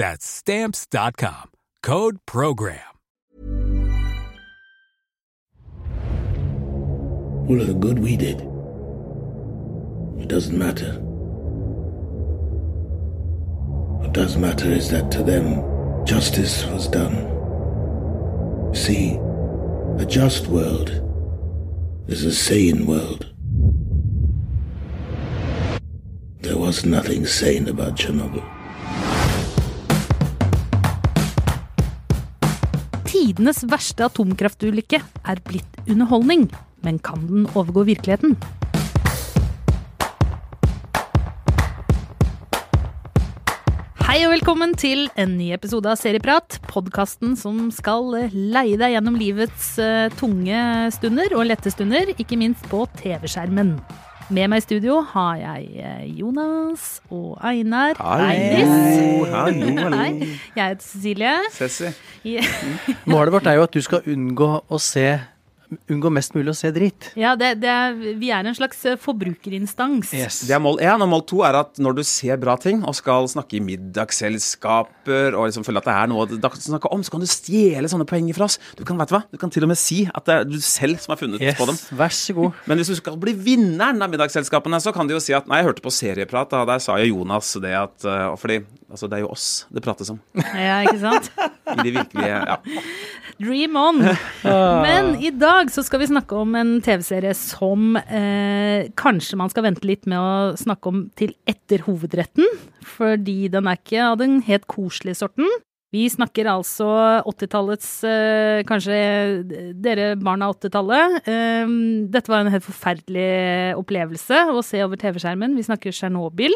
That's Stamps.com. Code PROGRAM. All of the good we did, it doesn't matter. What does matter is that to them, justice was done. See, a just world is a sane world. There was nothing sane about Chernobyl. Tidenes verste atomkraftulykke er blitt underholdning, men kan den overgå virkeligheten? Hei og velkommen til en ny episode av Serieprat, podkasten som skal leie deg gjennom livets eh, tunge stunder og lette stunder, ikke minst på TV-skjermen. Med meg i studio har jeg eh, Jonas og Einar. Hei! hallo, hallo. Hei. Jeg heter Cecilie. Ceci. Målet vårt er jo at du skal unngå å se Unngå mest mulig å se dritt. Ja, det, det er, vi er en slags forbrukerinstans. forbrukerinstans. Det er mål én. Og mål to er at når du ser bra ting og skal snakke i middagsselskaper og liksom føle at det er noe å snakke om, så kan du stjele sånne poenger fra oss. Du kan, vet du hva? Du kan til og med si at det er du selv som har funnet Yes, på dem. Vær så god. Men hvis du skal bli vinneren av middagsselskapene, så kan du jo si at Nei, jeg hørte på serieprat, da. Der sa jo Jonas det at uh, Fordi altså, det er jo oss det prates om. Ja, ikke sant? I de virkelige Ja. Dream on! Men i dag så skal vi snakke om en TV-serie som eh, kanskje man skal vente litt med å snakke om til etter hovedretten, fordi den er ikke av den helt koselige sorten. Vi snakker altså 80-tallets eh, Kanskje dere barn av 80-tallet. Eh, dette var en helt forferdelig opplevelse å se over TV-skjermen. Vi snakker Tsjernobyl.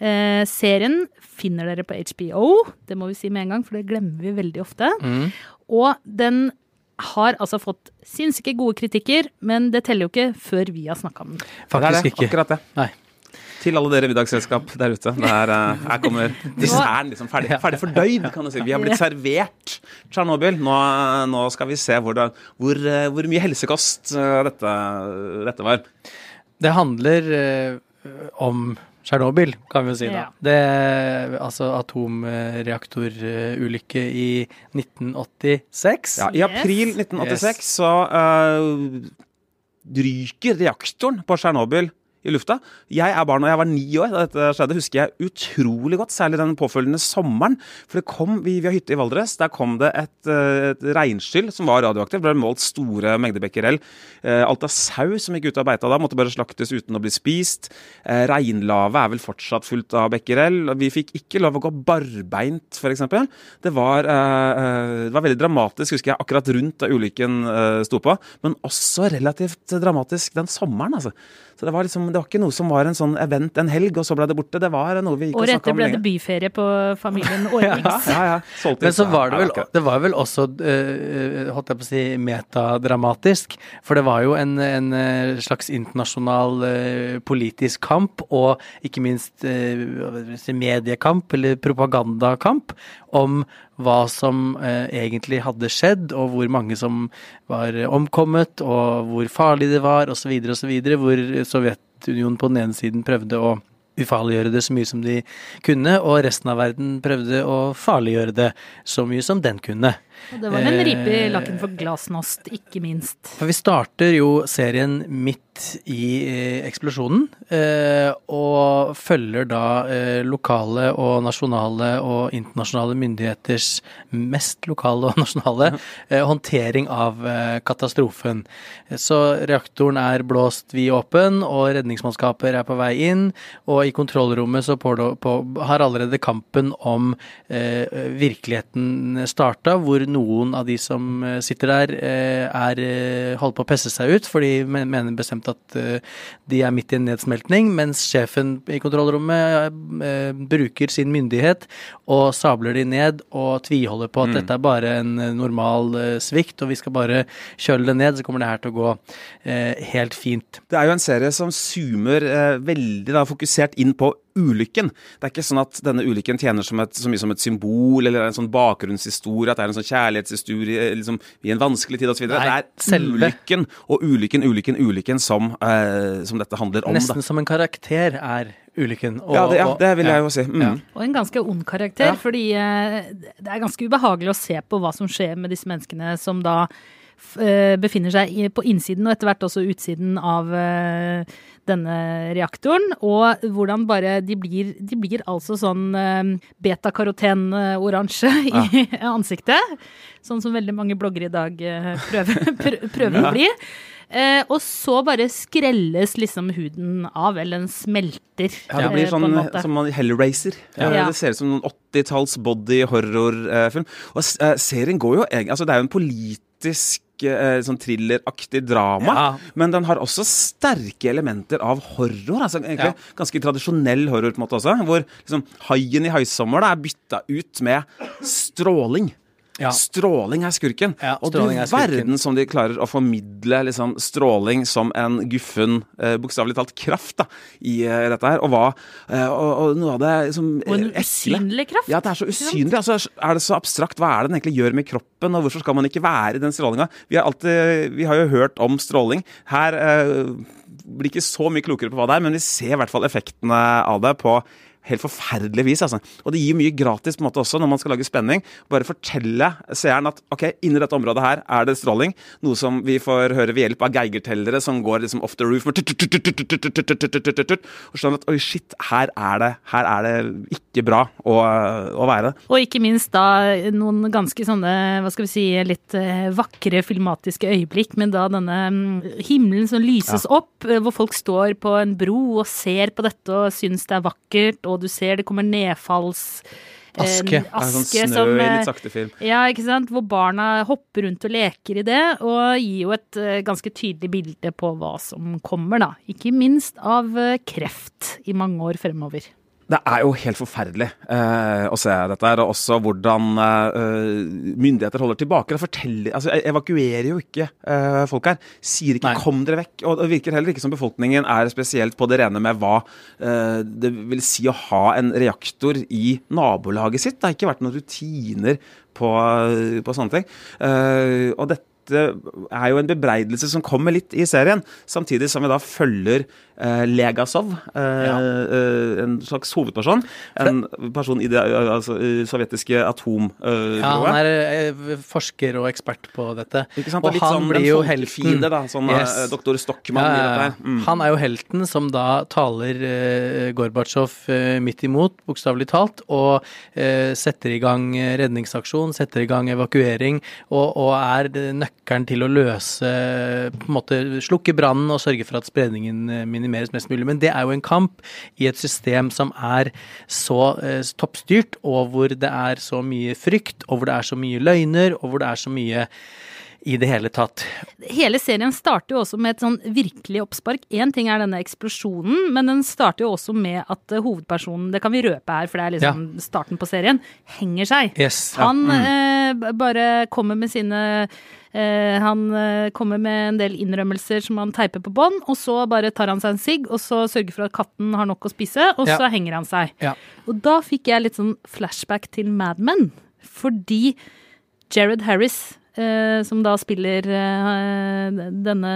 Eh, serien finner dere på HBO, det må vi si med en gang, for det glemmer vi veldig ofte. Og den har altså fått sinnssyke gode kritikker, men det teller jo ikke før vi har snakka om den. Faktisk det. ikke. Akkurat det. Nei. Til alle dere middagsselskap der ute. Der, uh, eh, her kommer desserten liksom ferdig, ferdig fordøyd, kan du si. Vi har blitt servert Tsjernobyl. Nå, nå skal vi se hvor, det, hvor, eh, hvor mye helsekost eh, dette, dette var. Det handler uh, om Tsjernobyl, kan vi jo si da. Ja. Det, altså atomreaktorulykke i 1986. Ja, I april 1986 så uh, ryker reaktoren på Tsjernobyl i lufta. Jeg er barn og jeg var ni år da dette skjedde, husker jeg utrolig godt. Særlig den påfølgende sommeren. For det kom, vi, vi har hytte i Valdres. Der kom det et, eh, et regnskyll som var radioaktivt. Det ble målt store mengder becquerel. Eh, alt av sau som gikk ut av beita da, måtte bare slaktes uten å bli spist. Eh, Reinlavet er vel fortsatt fullt av becquerel. Vi fikk ikke lov å gå barbeint, f.eks. Det, det var veldig dramatisk, husker jeg, akkurat rundt da ulykken sto på. Men også relativt dramatisk den sommeren, altså. Så det var liksom, det var ikke noe som var en sånn event en helg, og så ble det borte. Det var noe vi gikk og Året etter ble det byferie på familien Aarviks. Ja, ja. ja. Men så var det vel, det var vel også, uh, holdt jeg på å si, metadramatisk. For det var jo en, en eh, slags internasjonal uh, politisk kamp, og ikke minst si, mediekamp, eller propagandakamp, om hva som eh, egentlig hadde skjedd, og hvor mange som var omkommet, og hvor farlig det var, osv., osv., hvor Sovjetunionen på den ene siden prøvde å ufarliggjøre det så mye som de kunne, og resten av verden prøvde å farliggjøre det så mye som den kunne. Og det var en ripe i Eh, lakken for glasnost, ikke minst. For vi starter jo serien midt i eh, eksplosjonen, eh, og følger da lokale og nasjonale og internasjonale myndigheters mest lokale og nasjonale håndtering av katastrofen. Så reaktoren er blåst vid åpen, og redningsmannskaper er på vei inn, og i kontrollrommet så har allerede kampen om virkeligheten starta, hvor noen av de som eh, sitter der, eh, er eh, holder på å pesse seg ut, for de mener bestemt at de er midt i en nedsmeltning, mens sjefen i kontrollrommet bruker sin myndighet og sabler de ned og tviholder på at dette er bare en normal svikt, og vi skal bare kjøle det ned, så kommer det her til å gå helt fint. Det er jo en serie som zoomer veldig da, fokusert inn på ulykken. Det er ikke sånn at denne ulykken tjener som et, så mye som et symbol eller en sånn bakgrunnshistorie, at det er en sånn kjærlighetshistorie liksom, i en vanskelig tid osv. Det er selve. ulykken og ulykken, ulykken, ulykken som, eh, som dette handler om. Nesten som en karakter er ulykken. Og- Ja, det, ja, det vil jeg jo si. Mm. Ja. Og en ganske ond karakter, Ja. fordi eh, det er ganske ubehagelig å se på hva som skjer med disse menneskene som da eh, befinner seg på innsiden og etter hvert også utsiden av eh, denne reaktoren, og hvordan bare de blir, de blir altså sånn eh, beta-karoten-oransje i ansiktet. Sånn som veldig mange bloggere i dag prøver, prøver, ja. å bli. Eh, og så bare skrelles liksom huden av, eller den smelter. Ja, det eh, blir sånn en som man Hellraiser. Ja. Ja. Det ser ut som noen 80-talls body horror-film. Og eh, serien går jo egentlig Altså, det er jo en politisk eh, sånn thrilleraktig drama, Ja. men den har også sterke elementer av horror. Altså egentlig ganske tradisjonell horror på en måte også, hvor liksom haien i 'Haisommer' da, er bytta ut med stråling. Ja. Stråling er skurken. Ja, og du er verden som de klarer å formidle liksom, stråling som en guffen, eh, bokstavelig talt, kraft da, i eh, dette her. Og hva eh, og, og noe av det liksom, Og en eh, usynlig kraft. Ja, det er så usynlig. Altså, er det så abstrakt? Hva er det den egentlig gjør med kroppen, og hvorfor skal man ikke være i den strålinga? Vi, har vi har jo hørt om stråling. Her eh, blir ikke så mye klokere på hva det er, men vi ser i hvert fall effektene av det på helt forferdelig vis. Altså. Og det gir mye gratis på en måte også når man skal lage spenning. Bare fortelle seeren at ok, inni dette området her er det stråling. Noe som vi får høre ved hjelp av geigertellere som går liksom off the roof. med Og skjønner at oi, shit, her er det, her er det ikke bra å, å være. Og ikke minst da noen ganske sånne, hva skal vi si, litt eh, vakre filmatiske øyeblikk, men da denne mm, himmelen som lyses opp, eh, hvor folk står på en bro og ser på dette og syns det er vakkert, og du ser det kommer nedfalls... Aske. Aske. Det er sånn snø som, i eh, litt sakte film. Ja, ikke sant. Hvor barna hopper rundt og leker i det, og gir jo et eh, ganske tydelig bilde på hva som kommer, da. Ikke minst av eh, kreft i mange år fremover. Det er jo helt forferdelig eh, å se dette her, og også hvordan eh, myndigheter holder tilbake. og forteller, altså, evakuerer jo ikke eh, folk her. Sier ikke Nei. 'kom dere vekk'. Og det virker heller ikke som befolkningen er spesielt på det rene med hva eh, det vil si å ha en reaktor i nabolaget sitt. Det har ikke vært noen rutiner på, på sånne ting. Eh, og dette er jo en bebreidelse som kommer litt i serien, samtidig som vi da følger eh, Legasov, eh, Ja. eh, en slags hovedperson. En person i det altså, sovjetiske atombyrået. Ja, han er eh, forsker og ekspert på dette. ikke sant? Og Og han sånn blir jo helten. da. Sånn Yes. eh, doktor Stockmann Ja, i dette her. Mm. Han er jo helten som da taler eh, Gorbatsjov eh, midt imot, bokstavelig talt, og setter i gang redningsaksjon, setter i gang evakuering, og, og er det nøkkelen til å løse på en måte Slukke brannen og sørge for at spredningen eh, minimeres mest mulig. Men det er jo en kamp i et system som er så eh, toppstyrt, og hvor det er så mye frykt, og hvor det er så mye løgner, og hvor det er så mye i det hele tatt. Hele serien starter jo også med et sånn virkelig oppspark. Én ting er denne eksplosjonen, men den starter jo også med at eh, hovedpersonen, det kan vi røpe her, for det er liksom starten på serien, henger seg. Yes. Ja. Han eh, bare kommer med sine eh, Han eh, kommer med en del innrømmelser som han teiper på bånd, og så bare tar han seg en sigg, og så sørger for at katten har nok å spise, og Ja. så henger han seg. Ja. Og da fikk jeg litt sånn flashback til Mad Men. fordi Jared Harris, som da spiller eh, denne,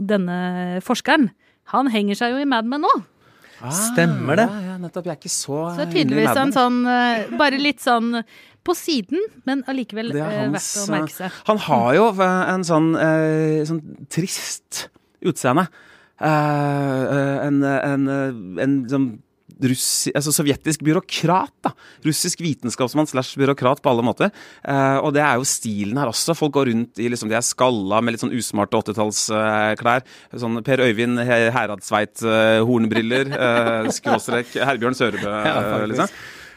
denne forskeren, han henger seg jo i Mad Men nå. Stemmer det? Ah, Ja, ja, nettopp. Jeg er ikke så Så det inne i tydeligvis en sånn eh, Bare litt sånn på siden, men allikevel er eh, verdt å merke seg. Han har jo eh, en sånn, eh, sånn trist utseende. Eh, eh, en, en, eh, en sånn russi, altså sovjetisk byråkrat. da. Russisk vitenskapsmann slash byråkrat på alle måter. Eh, og det er jo stilen her også. Folk går rundt i liksom, de er skalla med litt sånn usmarte 80-tallsklær. sånn Per Øyvind He- Heradsveit-hornbriller. Eh, skråstrek Herbjørn Sørebø, ja, liksom.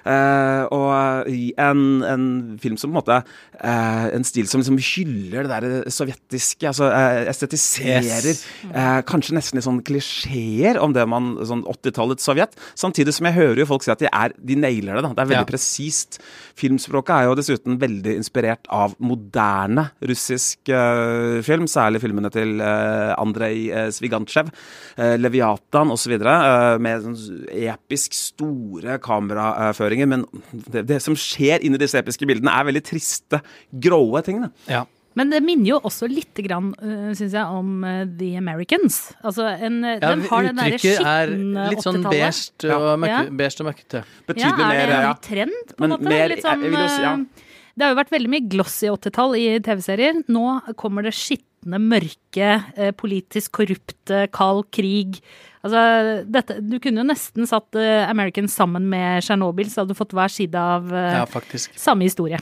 Eh, og en, en film som på en måte eh, En stil som liksom hyller det der sovjetiske, altså eh, estetiserer Yes. eh, kanskje nesten litt sånn klisjeer om det man sånn 80-tallets Sovjet. Samtidig som jeg hører jo folk si at de, er, de nailer det. da, Det er veldig Ja. presist. Filmspråket er jo dessuten veldig inspirert av moderne russisk uh, film, særlig filmene til uh, Andrej uh, Svigantsjev, uh, Leviatan osv., uh, med sånn episk store kameraføringer. Men det, det som skjer inni disse episke bildene, er veldig triste, gråe ting. Ja. Men det minner jo også litt grann, uh, syns jeg, om eh, The Americans. Altså, en, eh, Ja, den har den derre uttrykket er skitne litt sånn 80-tallet. beige og, Ja. møkkete. Ja, Betydelig er det en ja. trend, på en måte? mer- Litt sånn, ja. eh, Det har jo vært veldig mye glossy 80-tall i TV-serier. Nå kommer det skitne, mørke, eh, politisk korrupte, kald krig. Altså, dette, du kunne jo nesten satt American Americans sammen med Tsjernobyl, så hadde du fått hver side av eh, Ja, samme historie.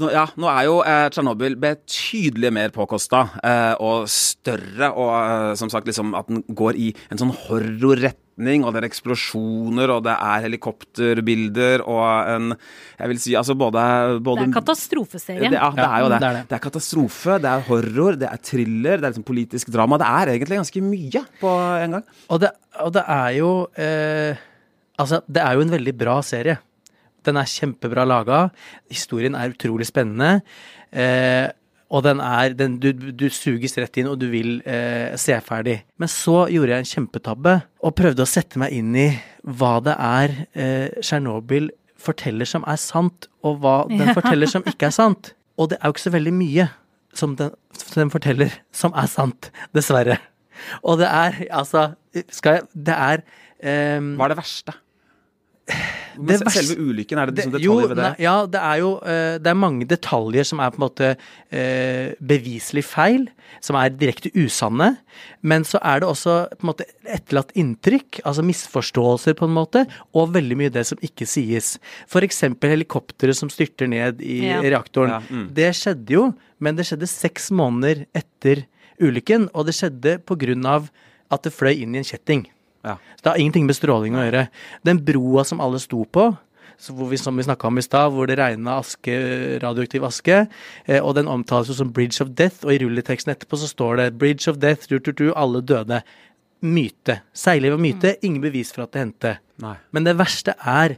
Nå, ja, nå er jo eh, Tsjernobyl betydelig mer påkosta eh, og større, og eh, som sagt liksom at den går i en sånn horrorretning, og det er eksplosjoner, og det er helikopterbilder, og en Jeg vil si altså både, Det er katastrofeserie. det, ja, det er jo det. det er det. Det er katastrofe, det er horror, det er thriller, det er liksom politisk drama. Det er egentlig ganske mye på en gang. Og det, og det er jo eh, Altså, det er jo en veldig bra serie. Den er kjempebra laga. Historien er utrolig spennende. Eh, og den er den, du, du suges rett inn, og du vil eh, se ferdig. Men så gjorde jeg en kjempetabbe og prøvde å sette meg inn i hva det er eh, Tsjernobyl forteller som er sant, og hva den Ja. forteller som ikke er sant. Og det er jo ikke så veldig mye som den, som den forteller som er sant, dessverre. Og det er altså skal jeg, Det er eh, Hva er det verste? Men Det verste- Selve ulykken, er det liksom detaljer ved det? nei, ja, det er jo eh, Det er mange detaljer som er på en måte eh, beviselig feil, som er direkte usanne. Men så er det også på en måte etterlatt inntrykk, altså misforståelser på en måte, og veldig mye det som ikke sies. Eksempel helikopteret som styrter ned i Ja. reaktoren. Ja, mm. Det skjedde jo, men det skjedde seks måneder etter ulykken, og det skjedde av at det fløy inn i en kjetting. Ja. Så det har ingenting med stråling å gjøre. Den broa som alle sto på, hvor vi, som vi snakka om i stad, hvor det regna aske, radioaktiv aske, eh, og den omtales jo som Bridge of Death, og i rulleteksten etterpå så står det Bridge of Death, du, du, du, alle døde. Myte. Seiliv og myte, ingen bevis for at det hendte. Nei. Men det verste er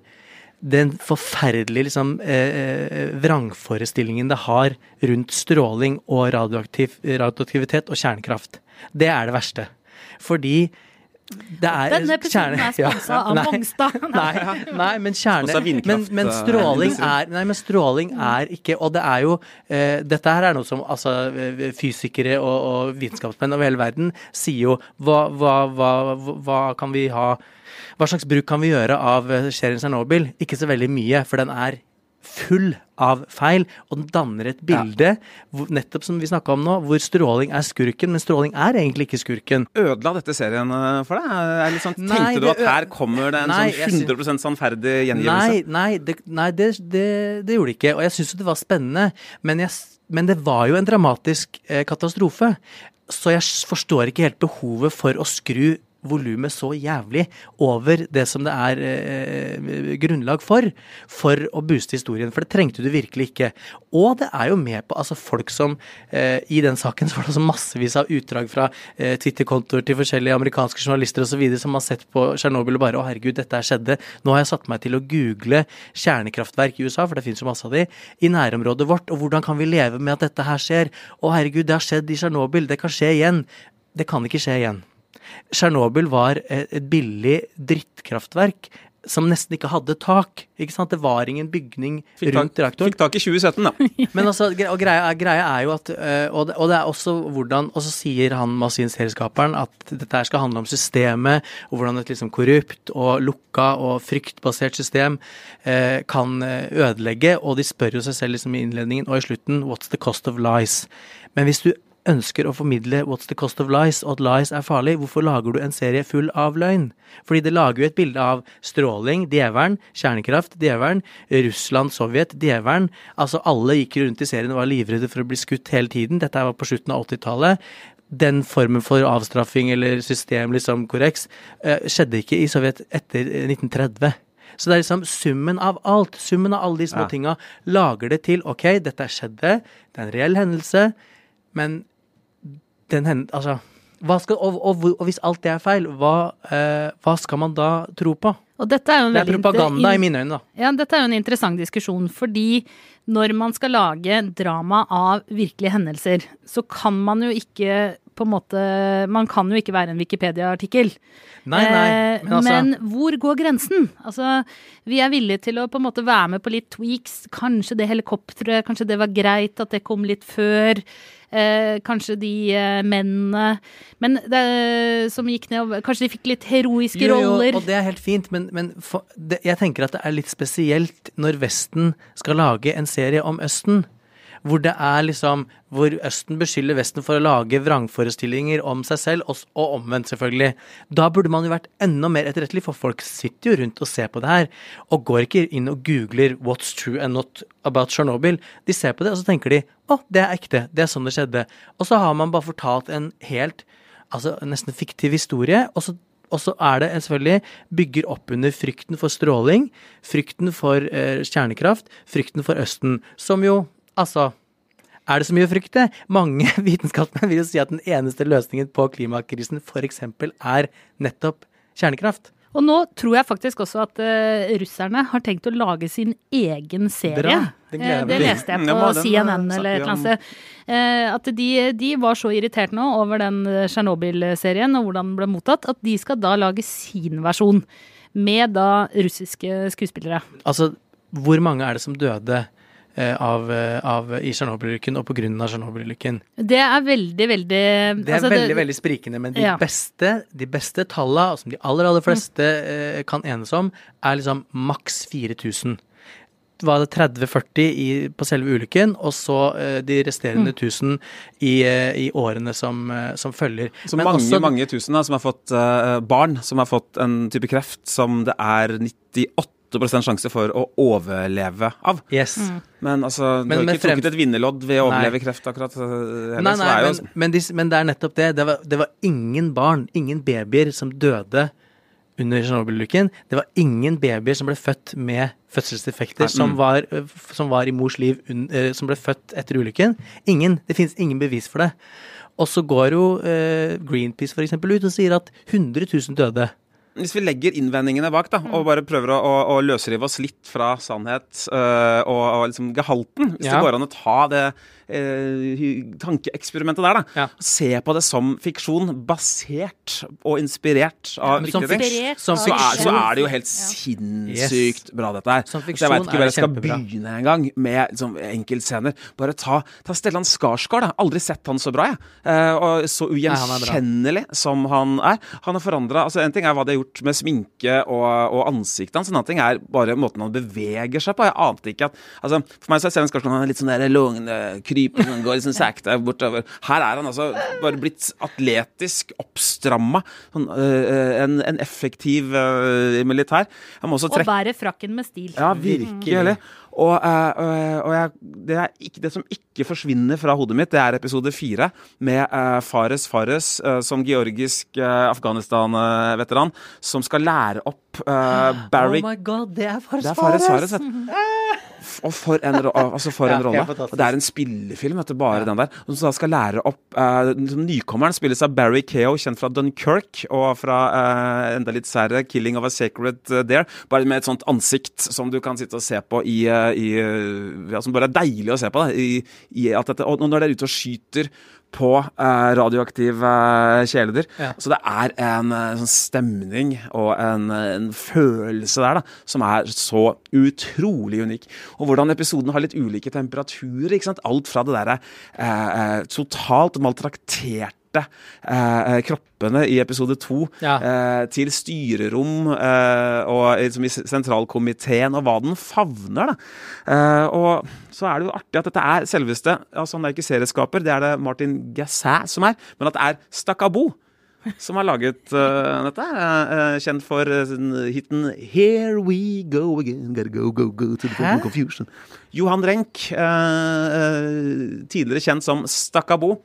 den forferdelige liksom, eh, eh, vrangforestillingen det har rundt stråling og radioaktiv, radioaktivitet og kjernekraft. Det er det verste. Fordi det er Denne episoden er Ja. sponsa av Mongstad. Nei, nei, men kjerne men, men eh, stråling er Nei, men stråling er ikke Og det er jo eh, Dette her er noe som altså, eh, fysikere og, og vitenskapsmenn over hele verden sier jo hva, hva, hva, hva kan vi ha Hva slags bruk kan vi gjøre av eh, serien Tsjernobyl? Ikke så veldig mye, for den er full av feil, og den danner et bilde, ja. nettopp som vi snakka om nå, hvor stråling er skurken, men stråling er egentlig ikke skurken. Ødela dette serien eh, for deg? Sånn, Nei, tenkte du at her kommer det en Nei, sånn sy- 100 sannferdig gjengivelse? Nei, nei, det, nei det, det, det gjorde det ikke. Og jeg syns jo det var spennende, men, jeg, men det var jo en dramatisk eh, katastrofe. Så jeg forstår ikke helt behovet for å skru volumet så jævlig over det som det er eh, grunnlag for, for å booste historien. For det trengte du virkelig ikke. Og det er jo med på altså folk som eh, I den saken så var det massevis av utdrag fra eh, Twitter-kontoer til forskjellige amerikanske journalister osv. som har sett på Tsjernobyl og bare 'Å, herregud, dette her skjedde'. Nå har jeg satt meg til å google kjernekraftverk i USA, for det finnes jo masse av de, i nærområdet vårt. Og hvordan kan vi leve med at dette her skjer? Å, herregud, det har skjedd i Tsjernobyl. Det kan skje igjen. Det kan ikke skje igjen. Tsjernobyl var et et billig drittkraftverk som nesten ikke hadde tak. Ikke sant? Det var ingen bygning Fikk rundt reaktoren. fikk tak i 2017, da. Men altså, og greia, greia er jo at og, det, og det er også hvordan Og så sier han Masin-serieskaperen at dette her skal handle om systemet, og hvordan et liksom korrupt og lukka og fryktbasert system eh, kan ødelegge. Og de spør jo seg selv liksom i innledningen og i slutten What's the cost of lies? Men hvis du ønsker å formidle What's the cost of lies, og at lies er farlig, hvorfor lager du en serie full av løgn? Fordi det lager jo et bilde av stråling, djevelen, kjernekraft, djevelen, Russland, Sovjet, djevelen. Altså alle gikk rundt i serien og var livredde for å bli skutt hele tiden. Dette var på slutten av 80-tallet. Den formen for avstraffing eller system, liksom korreks, eh, skjedde ikke i Sovjet etter eh, 1930. Så det er liksom summen av alt, summen av alle de små Ja. tinga, lager det til OK, dette skjedde, det er en reell hendelse, men den hen, altså, skal, og, og, og hvis alt det er feil, hva, eh, hva skal man da tro på? Og dette er jo en Det er propaganda i mine øyne, da. Ja, dette er jo en interessant diskusjon, fordi når man skal lage drama av virkelige hendelser, så kan man jo ikke på en måte Man kan jo ikke være en Wikipedia-artikkel. Nei, nei, Eh, men altså men hvor går grensen? Altså, vi er villige til å på en måte være med på litt tweaks. Kanskje det helikopteret, kanskje det var greit at det kom litt før. Eh, kanskje de eh, mennene men det, som gikk ned og Kanskje de fikk litt heroiske Jo, jo, roller. og det er helt fint, men, men for, det, jeg tenker at det er litt spesielt når Vesten skal lage en serie om Østen. Hvor det er liksom Hvor Østen beskylder Vesten for å lage vrangforestillinger om seg selv, og, og omvendt, selvfølgelig. Da burde man jo vært enda mer etterrettelig, for folk sitter jo rundt og ser på det her, og går ikke inn og googler 'what's true and not about Chernobyl'. De ser på det, og så tenker de 'å, det er ekte', det er sånn det skjedde'. Og så har man bare fortalt en helt altså nesten fiktiv historie, og så og så er det selvfølgelig bygger opp under frykten for stråling, frykten for eh, kjernekraft, frykten for Østen, som jo Altså, er det så mye å frykte? Mange vitenskapsmenn vil jo si at den eneste løsningen på klimakrisen f.eks. er nettopp kjernekraft. Og nå tror jeg faktisk også at uh, russerne har tenkt å lage sin egen serie. Bra, det Eh, det leste jeg på CNN eh, eller et eller annet sted. Eh, At de, de var så irritert nå over den Tsjernobyl-serien og hvordan den ble mottatt, at de skal da lage sin versjon. Med da russiske skuespillere. Altså, hvor mange er det som døde av, eh, av, i Tsjernobyl-ulykken og av Tsjernobyl-ulykken? Det er veldig, veldig Det er altså, veldig veldig sprikende, men de Ja. beste de beste tallene, og som de aller aller fleste eh, kan enes om, er liksom maks 4000. Var det 30-40 på selve ulykken, og så eh, de resterende 1000 i, eh, i årene som, eh, som følger. Så Men mange også- mange tusen da, som har fått eh, barn som har fått en type kreft som det er 98 sjanse for å overleve av. Yes. Men altså, Men du har med ikke trukket frem- et vinnerlodd ved å Nei. overleve kreft, akkurat. eh, heller, Nei, så nei, er jo, men, men, de, men det er nettopp det. Det var, det var ingen barn, ingen babyer, som døde under Tsjernobyl-ulykken. Det var ingen babyer som ble født med fødselsdefekter, mm. som, mm. var, øh, som var i mors liv, øh, som ble født etter ulykken. Ingen. Det finnes ingen bevis for det. Og så går jo øh, Greenpeace for eksempel ut og sier at 100 000 døde. Hvis vi legger innvendingene bak da, og bare prøver å, å, å løsrive oss litt fra sannhet øh, og, og liksom gehalten, hvis Ja. det går an å ta det eh, tankeeksperimentet der, da. Ja. Se på det som fiksjon, basert og inspirert av ja, som virkelige ting. Så er, så er det jo helt sinnssykt bra, dette her. Som Så jeg fiksjon veit ikke hvor jeg skal kjempebra. begynne engang med liksom, enkeltscener. Bare ta, ta Stellan Skarsgård. da. Aldri sett han så bra, jeg. Eh, og så ugjenkjennelig som han er. Han har forandra altså, En ting er hva de har gjort med sminke og, og ansiktet hans, en annen ting er bare måten han beveger seg på. Jeg ante ikke at altså, For meg så er Stellan Skarsgård han er litt sånn der lugne, krypende, han går sånn sakte bortover. Her er han altså bare blitt atletisk, oppstramma. Sånn, øh, en, en effektiv øh, militær. Han må også Og bærer frakken med stil. ja, virkelig. Eh, og, og jeg, det, er ikke, det som ikke forsvinner fra hodet mitt, det er episode fire med eh, Fares Fares eh, som georgisk eh, Afghanistan-veteran som skal lære opp eh, Barry Oh my god, det er Fares det er Fares Fares! Fares, Og for en, ro- altså for Ja, rolle. Ja. Og det er en spillefilm, vet du, bare den der. Som da skal lære opp eh, Nykommeren spilles av Barry Keo, kjent fra Dunkerque, og fra eh, enda litt særere 'Killing of a Sacred eh, Dare'. Bare med et sånt ansikt som du kan sitte og se på i, eh, i eh, ja, Som bare er deilig å se på. Da, i, i dette. Og når dere er ute og skyter på eh, radioaktive eh, kjæledyr. Ja. Så det er en eh, sånn stemning og en, en følelse der da, som er så utrolig unik. Og hvordan episoden har litt ulike temperaturer. ikke sant? Alt fra det derre eh, eh, totalt maltrakterte eh, kroppene i episode to Ja. eh, til styrerom eh, og liksom i sentralkomiteen, og hva den favner. da. Eh, og så er det jo artig at dette er selveste altså Han er ikke serieskaper, det er det Martin Gassin som er, men at det er Stakabo. Som har laget uh, dette. Uh, kjent for uh, hiten 'Here We Go Again'. Gotta go, go, go to the Hæ? confusion. Johan Renck, tidligere kjent som Stakabo,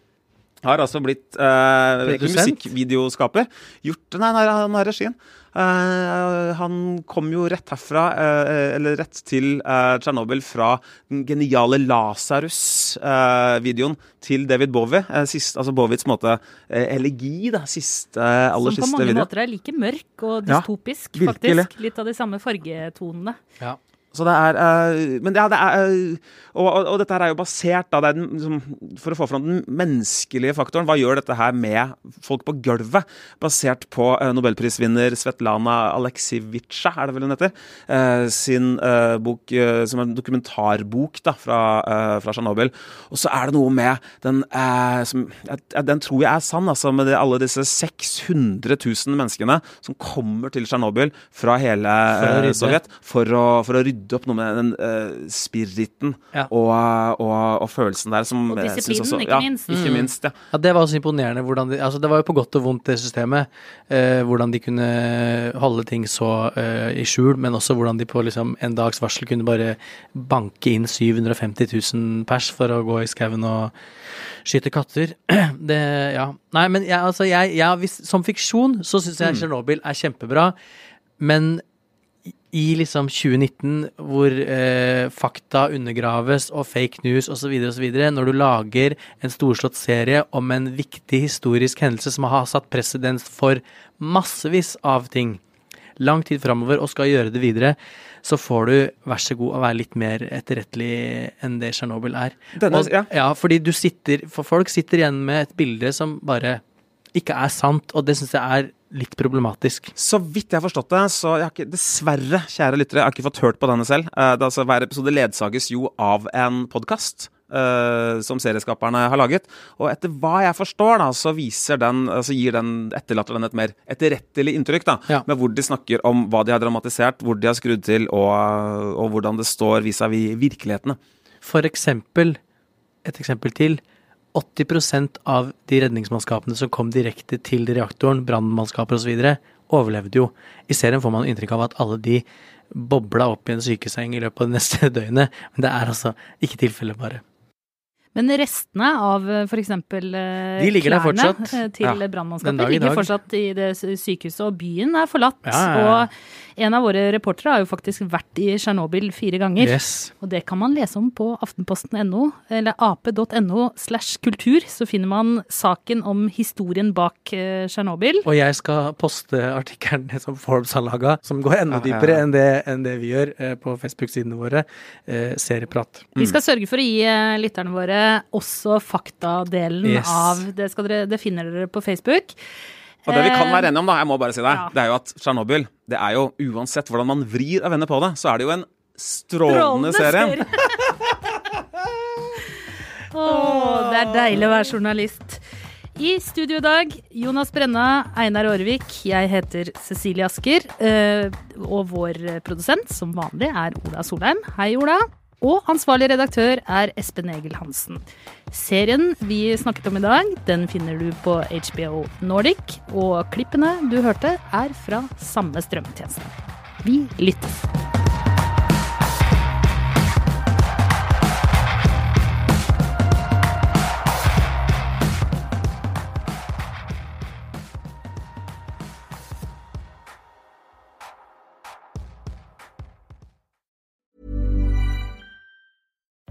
har altså blitt eh, musikkvideoskaper. Gjort Nei, nei han har regien. Eh, han kom jo rett herfra, eh, eller rett til uh, Tsjernobyl fra den geniale Lasarus-videoen til David Bowie. Uh, sist, altså Bowies måte eh, elegi, da. Siste, aller Som på mange video. måter er like mørk og dystopisk, ja, faktisk. Litt av de samme fargetonene. Ja. Så det er uh, Men ja, det er uh, og, og, dette her er jo basert da, den, liksom, For å få fram den menneskelige faktoren, hva gjør dette her med folk på gulvet? Basert på uh, nobelprisvinner Svetlana Aleksijevitsja, er det vel hun heter, sin bok som er en dokumentarbok da, fra, fra Tsjernobyl. Og så er det noe med den som, Den tror jeg er sann, altså, med det, alle disse 600 000 menneskene som kommer til Tsjernobyl fra hele. Sovjet for å, for å rydde opp noe med den uh, spiriten Ja. og, og, og følelsen der. Som, Og disiplinen, også, ikke ja, minst. Ikke Mm. minst, ja. Ja, Det var også imponerende. de, altså Det var jo på godt og vondt, det systemet. Uh, hvordan de kunne holde ting så uh, i skjul, men også hvordan de på liksom, en dags varsel kunne bare banke inn 750 000 pers for å gå i skauen og skyte katter. Det, ja. Nei, men jeg, altså, jeg, jeg, hvis, som fiksjon så syns jeg Tsjernobyl er kjempebra, men i- liksom 2019, hvor eh, fakta undergraves og fake news osv., osv., når du lager en storslått serie om en viktig historisk hendelse som har satt presedens for massevis av ting lang tid framover og skal gjøre det videre, så får du, vær så god, å være litt mer etterrettelig enn det Tsjernobyl er. Denne- og, ja. fordi du sitter For folk sitter igjen med et bilde som bare ikke er sant, og det syns jeg er litt problematisk. Så vidt jeg har forstått det, så jeg har ikke, dessverre, kjære lyttere, jeg har ikke fått hørt på denne selv. Eh, det, altså, hver episode ledsages jo av en podkast. som serieskaperne har laget. Og etter hva jeg forstår, da, så viser den, altså gir den, etterlater den et mer etterrettelig inntrykk. da, Ja. Med hvor de snakker om hva de har dramatisert, hvor de har skrudd til, og, og hvordan det står vis-à-vis virkelighetene. For eksempel, et eksempel til. 80% av de redningsmannskapene som kom direkte til reaktoren, brannmannskaper osv., overlevde jo. I serien får man inntrykk av at alle de bobla opp i en sykeseng i løpet av det neste døgnet, men det er altså ikke tilfellet, bare. Men restene av f.eks. De der klærne eh, til Ja, brannmannskapet ligger dag. fortsatt i det sykehuset, og byen er forlatt. Ja, ja, ja. Og en av våre reportere har jo faktisk vært i Tsjernobyl fire ganger. Yes. Og det kan man lese om på aftenposten.no, eller ap.no slash kultur. Så finner man saken om historien bak eh, Tsjernobyl. Og jeg skal poste artikkelen som Forbes har laga, som går enda Ja, ja, ja. dypere enn det, enn det vi gjør eh, på Facebook-sidene våre. Serieprat. Mm. Vi skal sørge for å gi eh, lytterne våre også faktadelen Yes. av det, skal dere, det finner dere på Facebook. Og det vi kan Eh, være enige om, da, jeg må bare si det, ja. det er jo at Tsjernobyl, det er jo uansett hvordan man vrir og vender på det, så er det jo en strålende, serie. Åh, det er deilig å være journalist. I studio i dag, Jonas Brenna, Einar Aarvik, jeg heter Cecilie Asker. eh, Og vår produsent, som vanlig, er Ola Solheim. Hei, Ola. Og ansvarlig redaktør er Espen Egil Hansen. Serien vi snakket om i dag, den finner du på HBO Nordic. Og klippene du hørte, er fra samme strømmetjeneste. Vi lyttes.